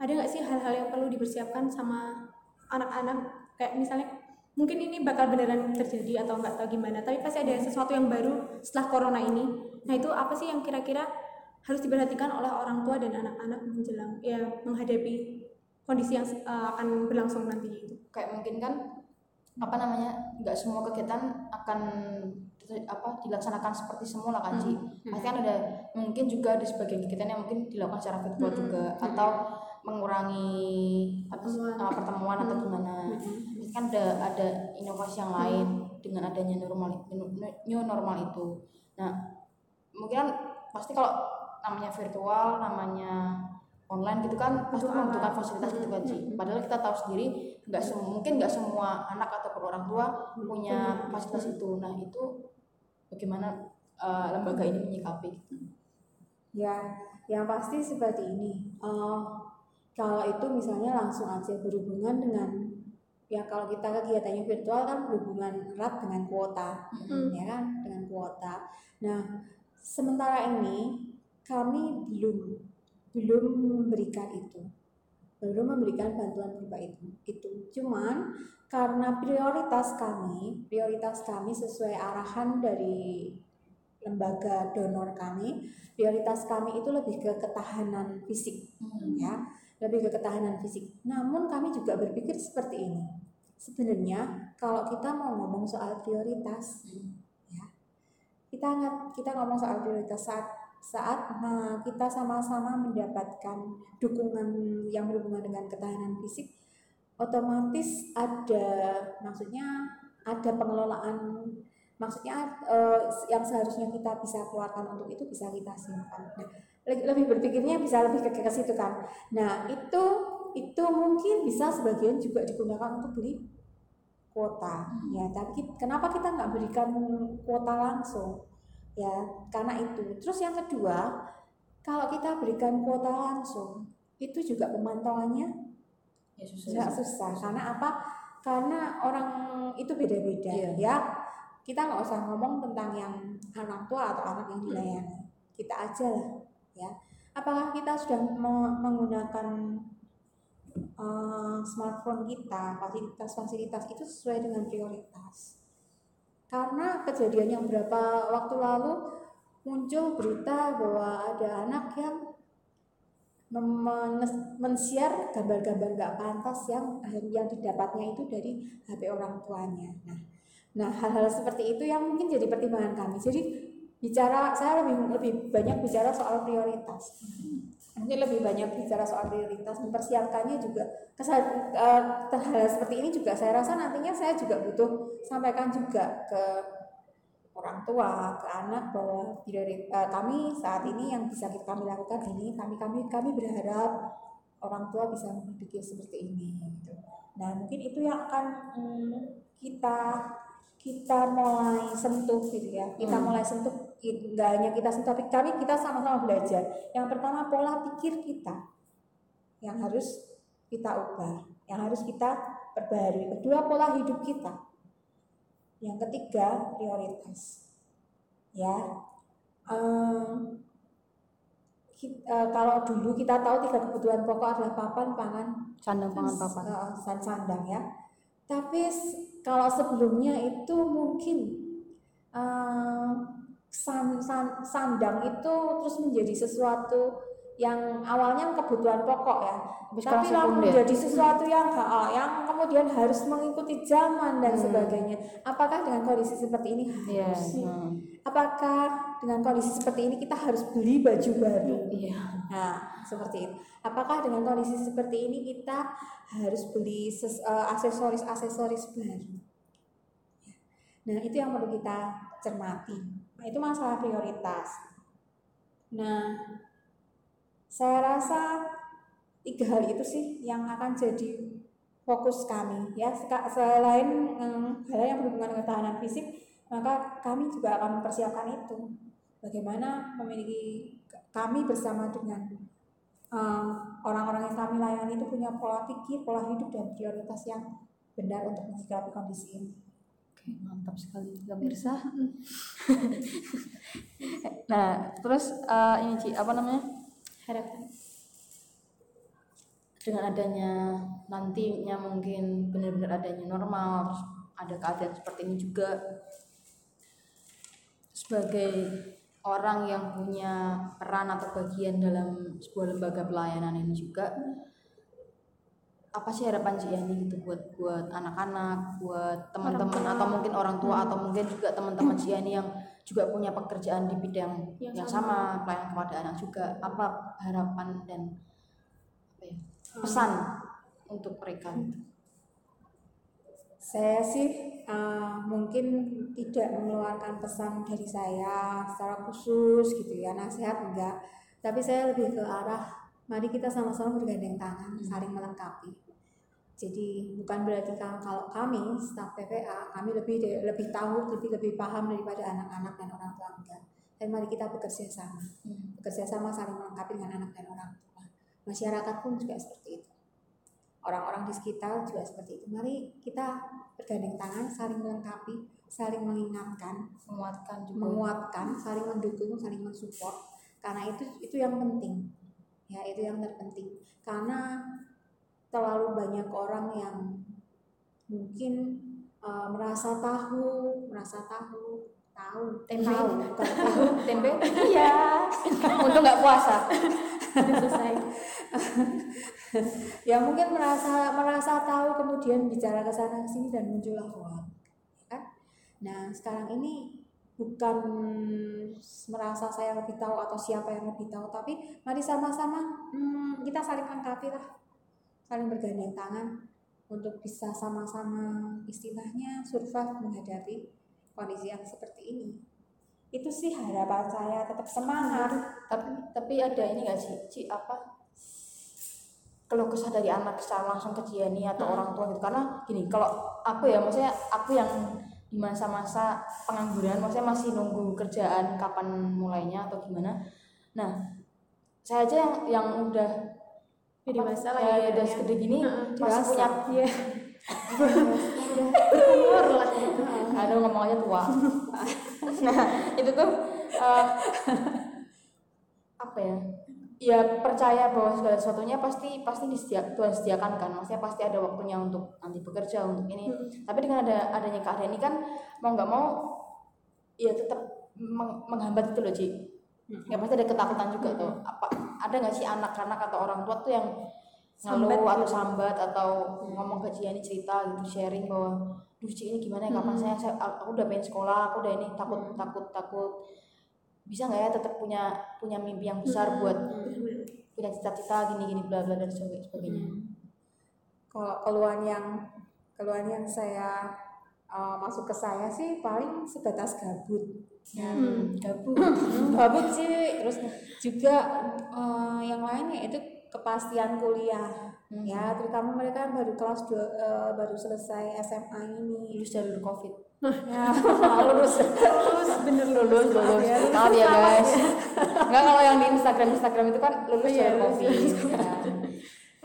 ada nggak sih hal-hal yang perlu dipersiapkan sama anak-anak kayak misalnya mungkin ini bakal beneran terjadi atau nggak tahu gimana tapi pasti ada sesuatu yang baru setelah corona ini nah itu apa sih yang kira-kira harus diperhatikan oleh orang tua dan anak-anak menjelang ya menghadapi kondisi yang uh, akan berlangsung nantinya itu kayak mungkin kan apa namanya nggak semua kegiatan akan apa dilaksanakan seperti semula kan sih hmm. pasti kan ada mungkin juga di sebagian kegiatan yang mungkin dilakukan secara virtual hmm. juga hmm. atau mengurangi pertemuan, uh, pertemuan atau gimana hmm. kan ada ada inovasi yang lain hmm. dengan adanya normal new normal itu nah mungkin pasti kalau namanya virtual namanya online gitu kan pasti membutuhkan fasilitas gitu kan sih padahal kita tahu sendiri nggak mungkin nggak semua anak ataupun orang tua punya fasilitas itu. Nah itu bagaimana uh, lembaga ini menyikapi? Ya yang pasti seperti ini. Uh, kalau itu misalnya langsung aja berhubungan dengan ya kalau kita kegiatannya virtual kan berhubungan erat dengan kuota hmm. ya kan? Dengan kuota. Nah sementara ini kami belum belum memberikan itu belum memberikan bantuan berupa itu itu cuman karena prioritas kami prioritas kami sesuai arahan dari lembaga donor kami prioritas kami itu lebih ke ketahanan fisik hmm. ya lebih ke ketahanan fisik. Namun kami juga berpikir seperti ini. Sebenarnya kalau kita mau ngomong soal prioritas, ya, kita kita ngomong soal prioritas saat saat nah, kita sama-sama mendapatkan dukungan yang berhubungan dengan ketahanan fisik, otomatis ada maksudnya ada pengelolaan maksudnya uh, yang seharusnya kita bisa keluarkan untuk itu bisa kita simpan. Nah, lebih berpikirnya bisa lebih ke, ke situ kan. Nah, itu itu mungkin bisa sebagian juga digunakan untuk beli kuota ya tapi kenapa kita nggak berikan kuota langsung ya karena itu. Terus yang kedua kalau kita berikan kuota langsung itu juga pemantauannya ya susah, susah. karena apa? Karena orang itu beda-beda iya. ya. Kita nggak usah ngomong tentang yang anak tua atau anak yang dilayani. Kita aja lah ya. Apakah kita sudah menggunakan uh, smartphone kita fasilitas-fasilitas itu sesuai dengan prioritas karena kejadian yang berapa waktu lalu muncul berita bahwa ada anak yang men-share gambar-gambar gak pantas yang yang didapatnya itu dari HP orang tuanya. Nah, Nah, hal-hal seperti itu yang mungkin jadi pertimbangan kami. Jadi bicara saya lebih lebih banyak bicara soal prioritas. Mungkin lebih banyak bicara soal prioritas, mempersiapkannya juga kesal, uh, hal seperti ini juga saya rasa nantinya saya juga butuh sampaikan juga ke orang tua, ke anak bahwa prioritas uh, kami saat ini yang bisa kita kami lakukan ini kami kami kami berharap orang tua bisa berpikir seperti ini gitu. Nah, mungkin itu yang akan hmm, kita kita mulai sentuh gitu ya kita hmm. mulai sentuh nggak hanya kita tapi kami kita sama-sama belajar. Yang pertama pola pikir kita yang harus kita ubah yang harus kita perbaharui kedua pola hidup kita. Yang ketiga prioritas. Ya. Eh, ki- eh, kalau dulu kita tahu tiga kebutuhan pokok adalah papan, pangan, Sandang pangan papan. dan sandang ya. Tapi kalau sebelumnya itu mungkin eh, san- san- sandang itu terus menjadi sesuatu yang awalnya kebutuhan pokok ya, Tapi tapi lalu menjadi sesuatu yang ha- yang kemudian harus mengikuti zaman dan sebagainya. Apakah dengan kondisi seperti ini harus? hmm. Apakah dengan kondisi seperti ini kita harus beli baju baru? Iya. Nah, seperti itu. Apakah dengan kondisi seperti ini kita harus beli ses- eh, aksesoris-aksesoris baru? Nah, itu yang perlu kita cermati. Nah, itu masalah prioritas. Nah, saya rasa tiga hal itu sih yang akan jadi fokus kami ya. Selain em, hal yang berhubungan dengan ketahanan fisik maka kami juga akan mempersiapkan itu. Bagaimana memiliki kami bersama dengan eh, orang-orang yang kami layani itu punya pola pikir pola hidup dan prioritas yang benar untuk menyikapi kondisi ini mantap sekali pemirsa. *laughs* nah, terus eh, ini Ci, apa namanya? harapan Dengan adanya nantinya mungkin benar-benar adanya normal, terus ada keadaan seperti ini juga sebagai orang yang punya peran atau bagian dalam sebuah lembaga pelayanan ini juga apa sih harapan Ci Yani gitu buat buat anak-anak, buat teman-teman atau mungkin orang tua atau mungkin juga teman-teman Ci Yani yang juga punya pekerjaan di bidang Yang yang, sama. sama, pelayanan kepada anak juga. Apa harapan dan apa ya, pesan untuk mereka gitu. Saya sih eh, mungkin tidak mengeluarkan pesan dari saya secara khusus gitu ya nasihat enggak, tapi saya lebih ke arah mari kita sama-sama bergandeng tangan saling melengkapi. Jadi bukan berarti kalau, kalau kami staf PPA kami lebih lebih tahu lebih lebih paham daripada anak-anak dan orang tua enggak. Dan mari kita bekerja sama, bekerja sama saling melengkapi dengan anak dan orang tua. Masyarakat pun juga seperti itu orang-orang di sekitar juga seperti itu. Mari kita bergandeng tangan, saling melengkapi, saling mengingatkan, menguatkan juga menguatkan, saling mendukung, saling mensupport. Karena itu itu yang penting. Ya, itu yang terpenting. Karena terlalu banyak orang yang mungkin eh, merasa tahu, merasa tahu, tahu, Tempe. tahu, tahu. tempe? *laughs* Iya. *laughs* Untuk nggak puasa? Selesai. *laughs* Ya mungkin merasa merasa tahu kemudian bicara ke sana ke sini dan muncullah hoax kan? Nah sekarang ini bukan merasa saya lebih tahu atau siapa yang lebih tahu tapi mari sama-sama hmm, kita saling melengkapi lah saling bergandeng tangan untuk bisa sama-sama istilahnya survive menghadapi kondisi yang seperti ini. Itu sih harapan saya tetap semangat. Tapi tapi ada ini nggak sih Ci, apa kalau kesah dari anak secara langsung ke Ciani atau orang tua gitu? Karena gini kalau aku ya maksudnya aku yang di masa-masa pengangguran maksudnya masih nunggu kerjaan kapan mulainya atau gimana. Nah saya aja yang yang udah Ya, dewasa lah ya, udah segede gini masih punya iya. *laughs* Umur lah aduh ngomong aja tua. Nah itu tuh eh, apa ya? Ya percaya bahwa segala sesuatunya pasti pasti disediakan Tuhan sediakan kan. Maksudnya pasti ada waktunya untuk nanti bekerja untuk ini. Tapi dengan ada adanya keadaan ini kan mau nggak mau ya tetap meng- menghambat itu loh Ci ya pasti ada ketakutan juga tuh. Apa ada nggak sih anak-anak atau orang tua tuh yang ngeluh Sambat atau sambat atau ngomong ke Ciani cerita gitu sharing bahwa duh Ci ini gimana ya? Kapan saya, saya aku udah pengen sekolah aku udah ini takut takut takut. Bisa nggak ya tetap punya punya mimpi yang besar buat punya cita-cita gini-gini bla bla dan sebagainya. Sebagainya. kalau keluhan yang keluhan yang saya uh, masuk ke saya sih paling sebatas gabut. Ya Hmm, gabut. gabut sih. Terus juga uh, yang lainnya itu kepastian kuliah. Ya terutama mereka baru kelas dua, uh, baru selesai SMA ini. Lulus jalur covid. Ya *laughs* lulus. Terus bener lulus. Lulus Ya, lulus. Maaf ya. Sama guys. nggak kalau yang di Instagram Instagram itu kan lulus jalur lulus. Covid. Ya. *laughs*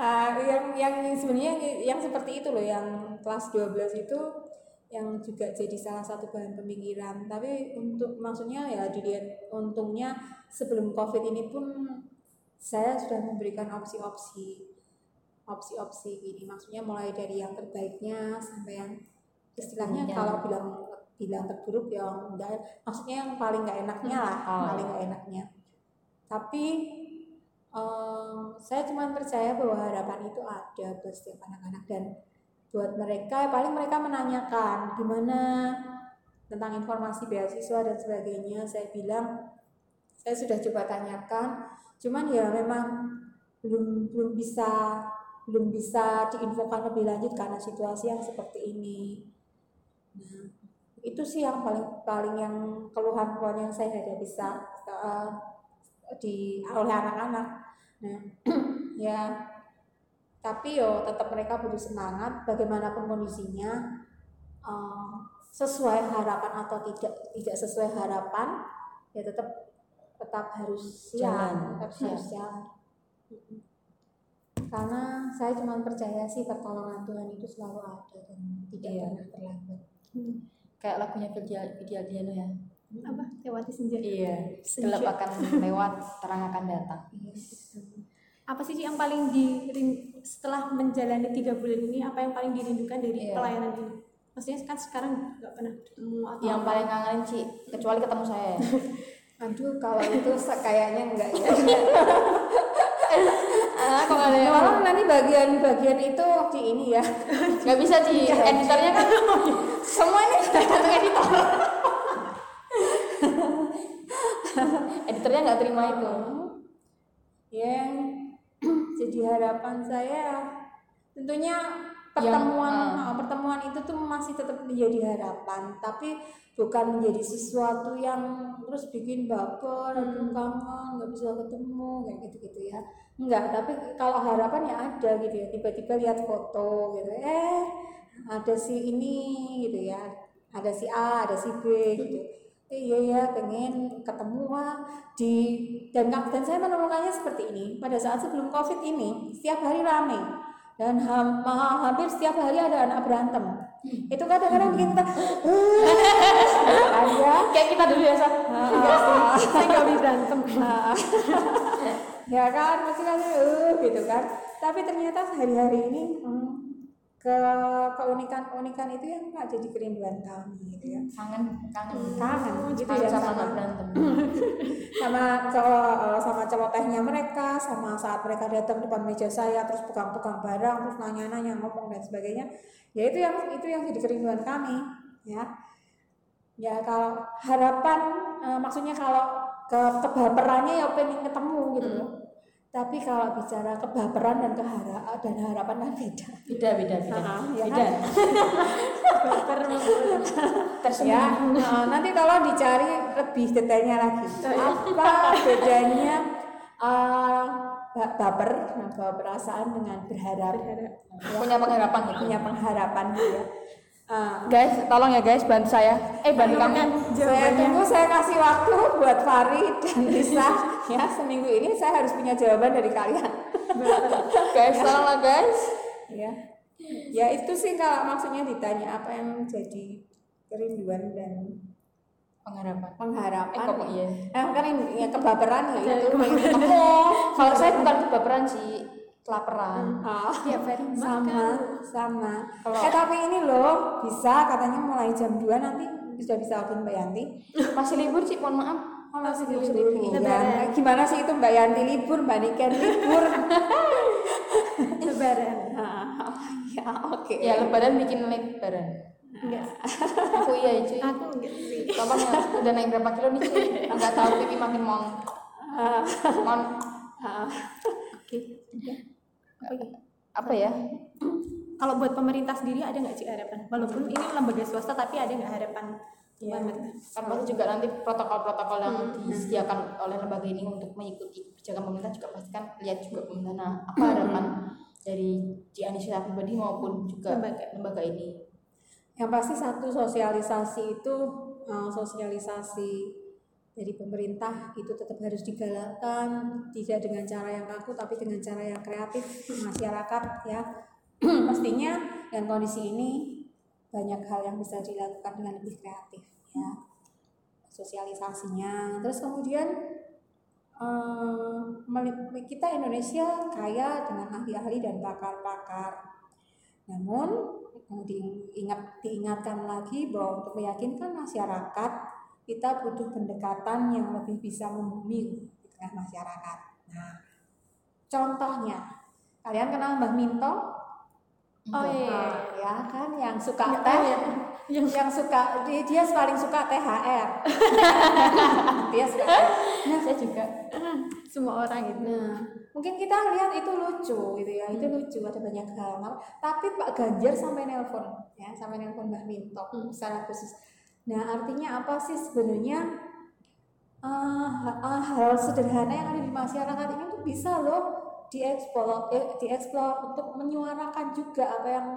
Ah, yang yang sebenarnya yang seperti itu loh yang kelas 12 itu yang juga jadi salah satu bahan pemikiran. Tapi untuk maksudnya ya dilihat untungnya sebelum covid ini pun saya sudah memberikan opsi-opsi opsi-opsi ini. Maksudnya mulai dari yang terbaiknya sampai yang istilahnya Ya. kalau bilang bilang terburuk ya enggak. Maksudnya yang paling nggak enaknya lah Oh. paling nggak enaknya. Tapi em, saya cuma percaya bahwa harapan itu ada buat setiap anak-anak dan buat mereka paling mereka menanyakan gimana tentang informasi beasiswa dan sebagainya. Saya bilang saya sudah coba tanyakan cuman ya memang belum belum bisa belum bisa diinfokan lebih lanjut karena situasi yang seperti ini. Nah itu sih yang paling paling yang keluhan-keluhan yang saya hadapi sa- eh, di oleh anak-anak. Nah *clears throat* ya tapi yo tetap mereka butuh semangat bagaimanapun kondisinya eh, sesuai harapan atau tidak tidak sesuai harapan ya tetap tetap harus siap Jalan, tetap siap. harus jalan Mm-mm. karena saya cuma percaya sih pertolongan Tuhan itu selalu ada dan tidak Iya. pernah terlambat. Kayak lagunya Vidya Diano ya. Apa? Lewati senja. Iya gelap akan lewat terang akan datang. Yes. Apa sih yang paling di setelah menjalani tiga bulan ini apa yang paling dirindukan dari Iya. pelayanan ini? Maksudnya kan sekarang nggak pernah ketemu atau yang paling kangenin sih kecuali ketemu saya. Ya. *laughs* Aduh, kalau itu kayaknya enggak ya. *laughs* ah kok ada yang Malah nanti bagian-bagian itu di ini ya. *laughs* nggak bisa sih editornya kan semua ini tergantung editor. Editornya nggak terima itu. Yang jadi harapan saya tentunya pertemuan Yang, uh, pertemuan itu tuh masih tetap menjadi harapan, tapi bukan menjadi sesuatu yang terus bikin baper, aduh kangen, nggak bisa ketemu kayak gitu-gitu ya. Enggak, tapi kalau harapan ya ada gitu ya. Tiba-tiba lihat foto gitu, eh ada si ini gitu ya, ada si A, ada si B gitu. Iya ya pengen ketemu ah, di dan dan saya menemukannya seperti ini. Pada saat sebelum covid ini setiap hari rame. Dan ham- ha- hampir setiap hari ada anak berantem. Itu kadang-kadang bikin kita ada. Kayak kita dulu ya Sat. saya nggak bisa berantem. Ya kan kan uh, gitu kan. Tapi ternyata hari-hari ini hmm, ke keunikan keunikan itu yang nggak jadi kerinduan kami gitu ya. Kangen kangen. Kangen. gitu kangen ya sama sama berantem. *laughs* sama cowok eh, sama cowok tehnya mereka sama saat mereka datang depan meja saya terus pegang-pegang barang terus nanya-nanya ngomong dan sebagainya. Ya itu yang itu yang jadi kerinduan kami ya. Ya kalau harapan eh, maksudnya kalau ke kebaperannya ya pengen ketemu gitu loh tapi kalau bicara kebaperan dan kehara dan harapan kan beda beda beda beda. Ah, ya beda. kan? *laughs* ya nah, nanti tolong dicari lebih detailnya lagi. Apa bedanya uh, ba- baper nah, bawa perasaan dengan berharap? Punya pengharapan. Gitu punya pengharapan gitu ya Uh, guys tolong ya guys bantu saya. Eh bantu kami saya tunggu saya kasih waktu buat Farid. *laughs* Dan Lisa ya seminggu ini saya harus punya jawaban dari kalian. *laughs* Guys tolonglah guys. Ya. Ya itu sih kalau maksudnya ditanya apa yang menjadi kerinduan dan pengharapan. pengharapan. Eh kok iya? Eh, kan ini ya, kebaperan ya itu. kamu *laughs* kalau saya bukan kebaperan sih kelaparan. Tiap hari sama, makan. Sama. Kalau- eh tapi ini loh bisa katanya mulai jam 2 nanti sudah bisa open Mbak Yanti. *laughs* masih libur sih mohon maaf. Oh, masih libur. Iya. Lebaran. Gimana sih itu Mbak Yanti? Libur, Mbak Niken libur? *laughs* lebaran Ah, oh, ya, oke. ya lebaran bikin lebaran. Enggak. *laughs* Aku iya cuy aku enggak sih. Ya udah naik berapa kilo nih cuy nggak tahu pipi makin mon. Ah, oke apa ya? Apa ya? Kalau buat pemerintah sendiri ada nggak sih harapan? Walaupun ini lembaga swasta tapi ada nggak harapan Iya. pemerintah kan pasti juga nanti protokol-protokol yang disediakan oleh lembaga ini untuk mengikuti kebijakan pemerintah juga pasti kan lihat juga pemerintah. Nah apa harapan dari secara pribadi maupun juga Lembaga. lembaga ini? Yang pasti satu sosialisasi itu eh, sosialisasi dari pemerintah itu tetap harus digalakkan tidak dengan cara yang kaku tapi dengan cara yang kreatif masyarakat ya. *clears throat* Pastinya dengan kondisi ini banyak hal yang bisa dilakukan dengan lebih kreatif ya. Sosialisasinya. Terus kemudian eh, kita Indonesia kaya dengan ahli-ahli dan pakar-pakar. Namun diingat diingatkan lagi bahwa untuk meyakinkan masyarakat kita butuh pendekatan yang lebih bisa membumi di tengah masyarakat. Nah, contohnya kalian kenal Mbah Minto? Oh iya, ya kan yang suka ya, teh, ya. yang yang suka dia, dia paling suka THR. *laughs* dia suka. Nah, saya juga. Semua orang itu. Nah, mungkin kita lihat itu lucu gitu ya, itu lucu ada banyak hal. Tapi Pak Ganjar sampai nelpon ya, sampai nelpon Mbah Minto hmm. secara khusus. Nah, artinya apa sih sebenarnya uh, hal sederhana yang ada di masyarakat ini tuh bisa loh dieksplor eh, dieksplor untuk menyuarakan juga apa yang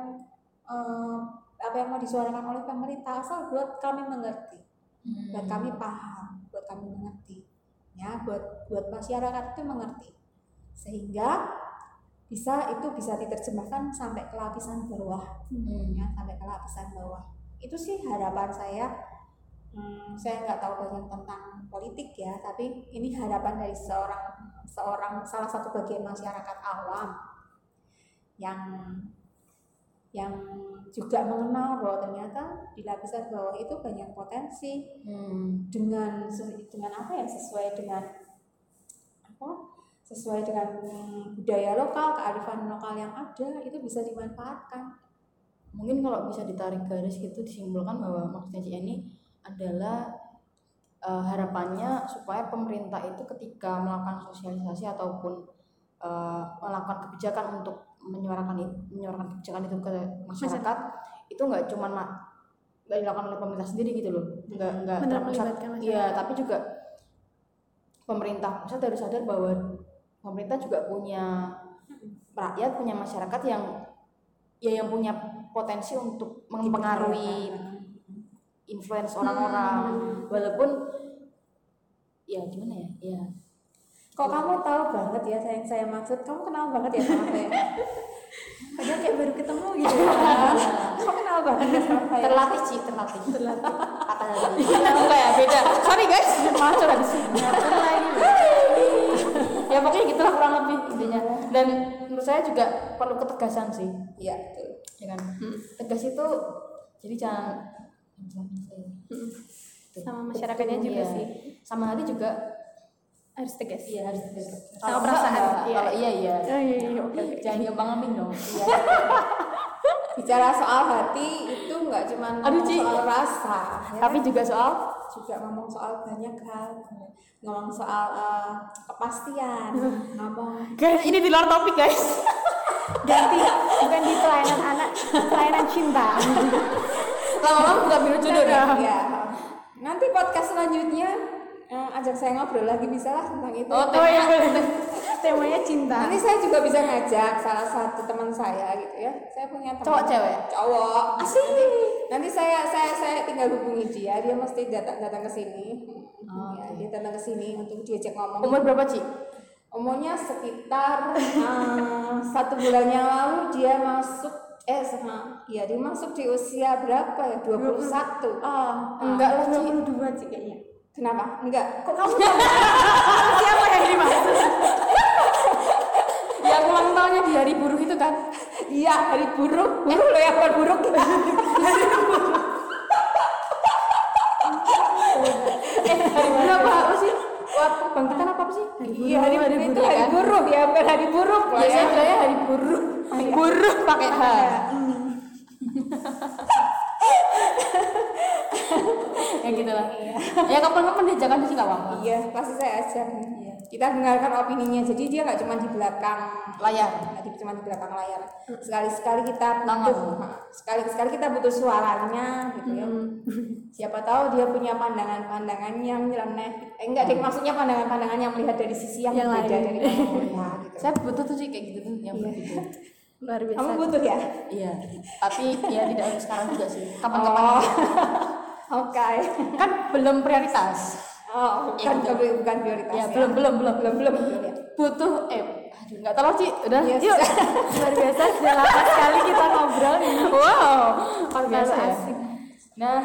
uh, apa yang mau disuarakan oleh pemerintah asal buat kami mengerti hmm. buat kami paham buat kami mengerti ya buat buat masyarakat itu mengerti sehingga bisa itu bisa diterjemahkan sampai ke lapisan bawah hmm. ya sampai ke lapisan bawah itu sih harapan saya hmm, saya nggak tahu banyak tentang politik ya tapi ini harapan dari seorang seorang salah satu bagian masyarakat awam yang yang juga mengenal bahwa ternyata di lapisan bawah itu banyak potensi hmm. dengan dengan apa ya sesuai dengan apa sesuai dengan budaya lokal kearifan lokal yang ada itu bisa dimanfaatkan mungkin kalau bisa ditarik garis itu disimpulkan bahwa maksudnya ini adalah uh, harapannya supaya pemerintah itu ketika melakukan sosialisasi ataupun uh, melakukan kebijakan untuk menyuarakan menyuarakan kebijakan itu ke masyarakat. itu nggak cuma nggak dilakukan oleh pemerintah sendiri gitu loh. Nggak nggak terpusat. iya tapi juga pemerintah pusat harus sadar bahwa pemerintah juga punya rakyat punya masyarakat yang ya yang punya potensi untuk mempengaruhi influence orang-orang. Hmm. walaupun ya gimana ya ya. Kok kamu tahu banget ya saya yang saya maksud kamu kenal banget ya sama saya? *laughs* Padahal kayak baru ketemu gitu ya. Kamu kenal banget ya sama saya? Terlatih sih terlatih. Terlatih. Apa lagi enggak ya beda. Sorry guys. Macet habis *laughs* ya pokoknya gitulah kurang lebih intinya. Dan menurut saya juga perlu ketegasan sih. Iya ya kan hmm. tegas itu jadi jangan sama masyarakatnya juga iya. sih sama hati juga harus tegas iya harus tegas sama perasaan iya. kalau iya iya oh, iya, iya, oke, oke. jangan gampang ngambil dong iya. bicara soal hati itu nggak cuma soal rasa ya? tapi juga soal juga ngomong soal banyak hal ngomong soal uh, kepastian *laughs* ngomong guys ini di luar topik guys. *laughs* Ganti bukan di pelayanan anak pelayanan cinta. *laughs* Lama-lama bukan biru jodoh ya nanti podcast selanjutnya uh, ajak saya ngobrol lagi bisa lah tentang itu. Oh, oh iya temanya cinta. Nanti saya juga bisa ngajak salah satu teman saya gitu ya. Saya punya teman cowok cewek? cowok. Asik. Nanti, nanti saya saya saya tinggal hubungi dia. Dia mesti datang datang ke sini. Oh, ya, dia datang ke sini untuk diajak ngomong. Umur berapa Ci? umurnya sekitar uh, *laughs* satu bulan yang lalu dia masuk eh sama ya dia masuk di usia berapa ya? 21 oh, oh enggak lah Ci 22 Ci kayaknya. Kenapa? Enggak. Kok kamu *laughs* siapa yang dimaksud tahunnya di hari buruh itu kan *laughs* iya hari buruh buruh lo yang bukan buruk kita eh hari buruh apa sih waktu bangkitan apa sih? Hari buruh. Iya, hari, hari, itu hari kan? buruh ya, bukan hari buruh. Ya, saya bilangnya hari buruh. Hari buruh pakai H. *laughs* ya gitu lah. Iya. Ya kapan-kapan diajakan sih nggak apa-apa. Iya, pasti saya ajak. Iya. Kita dengarkan opininya. Jadi dia nggak cuma di belakang layar, nggak cuma di belakang layar. Sekali-sekali kita butuh, sekali-sekali kita butuh suaranya gitu ya. Hmm. *laughs* Siapa tahu dia punya pandangan-pandangan yang nyeleneh. Eh, enggak, deh, maksudnya pandangan-pandangan yang melihat dari sisi yang, yang berbeda dari kita. *laughs* Gitu. Saya butuh tuh sih kayak gitu tuh yang iya. begitu *laughs* luar biasa kamu butuh ya iya tapi ya tidak sekarang juga sih kapan-kapan oh. oke okay. kan belum prioritas oh bukan ya, gitu. bukan prioritas ya, ya, belum belum belum. Belum belum, ya. butuh eh aduh nggak tahu sih. Udah yes. yuk. *laughs* luar biasa sudah lama sekali kita ngobrol ini wow luar biasa ya. asik. Nah,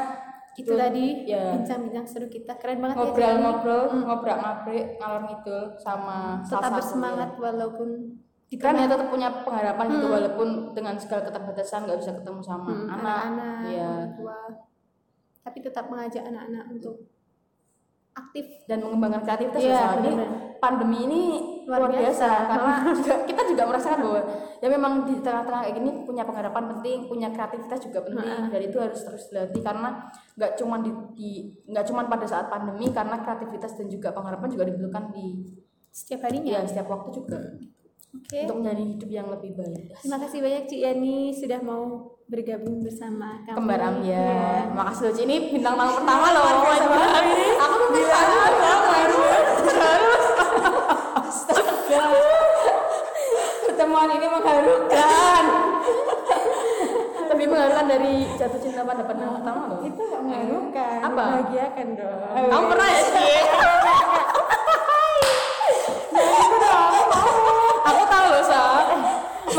Itu tadi. Ya. Bincang-bincang seru kita. Keren banget ya, Ci. ngobrol-ngobrol, ngobrol-ngobrol ngalor ngidul sama tetap bersemangat walaupun di kan ya tetap punya pengharapan gitu walaupun dengan segala keterbatasan nggak bisa ketemu sama Hmm, anak. anak-anak, ya. Tapi tetap mengajak anak-anak untuk aktif. dan mengembangkan kreativitas ya soalnya benar-benar. pandemi ini Luar luar, biasa, biasa. karena *laughs* juga kita juga merasakan bahwa ya memang di tengah-tengah kayak gini punya pengharapan penting punya kreativitas juga penting dan itu harus terus dilatih karena nggak cuma di, nggak cuma pada saat pandemi karena kreativitas dan juga pengharapan juga dibutuhkan di Setiap harinya. ya setiap waktu juga Oke. untuk menjadi hidup yang lebih baik Terima kasih banyak Cik Yani sudah mau bergabung bersama kami. kembar Iya. Amya makasih loh Ci. ini bintang tamu pertama loh oh aku tuh baru harus Pertemuan ini mengharukan. lebih mengharukan dari jatuh cinta pada pandangan pertama loh Itu nggak mengharukan. Apa? Membahagiakan dong. kamu pernah ya loh sa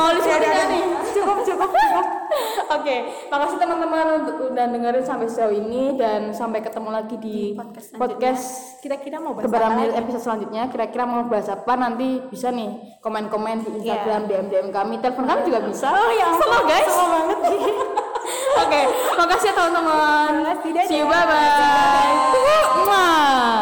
mau disebutin nih Cukup cukup. cukup. *laughs* Oke, makasih teman-teman udah dengerin sampai sejauh ini dan sampai ketemu lagi di podcast selanjutnya. podcast Kira-kira mau bahas lagi? episode selanjutnya. Kira-kira mau bahas apa? Nanti bisa nih komen-komen di Instagram DM DM kami. Telepon kami juga bisa. Oh ya sama guys. Sama banget *laughs* oke makasih ya teman-teman. See you bye. Bye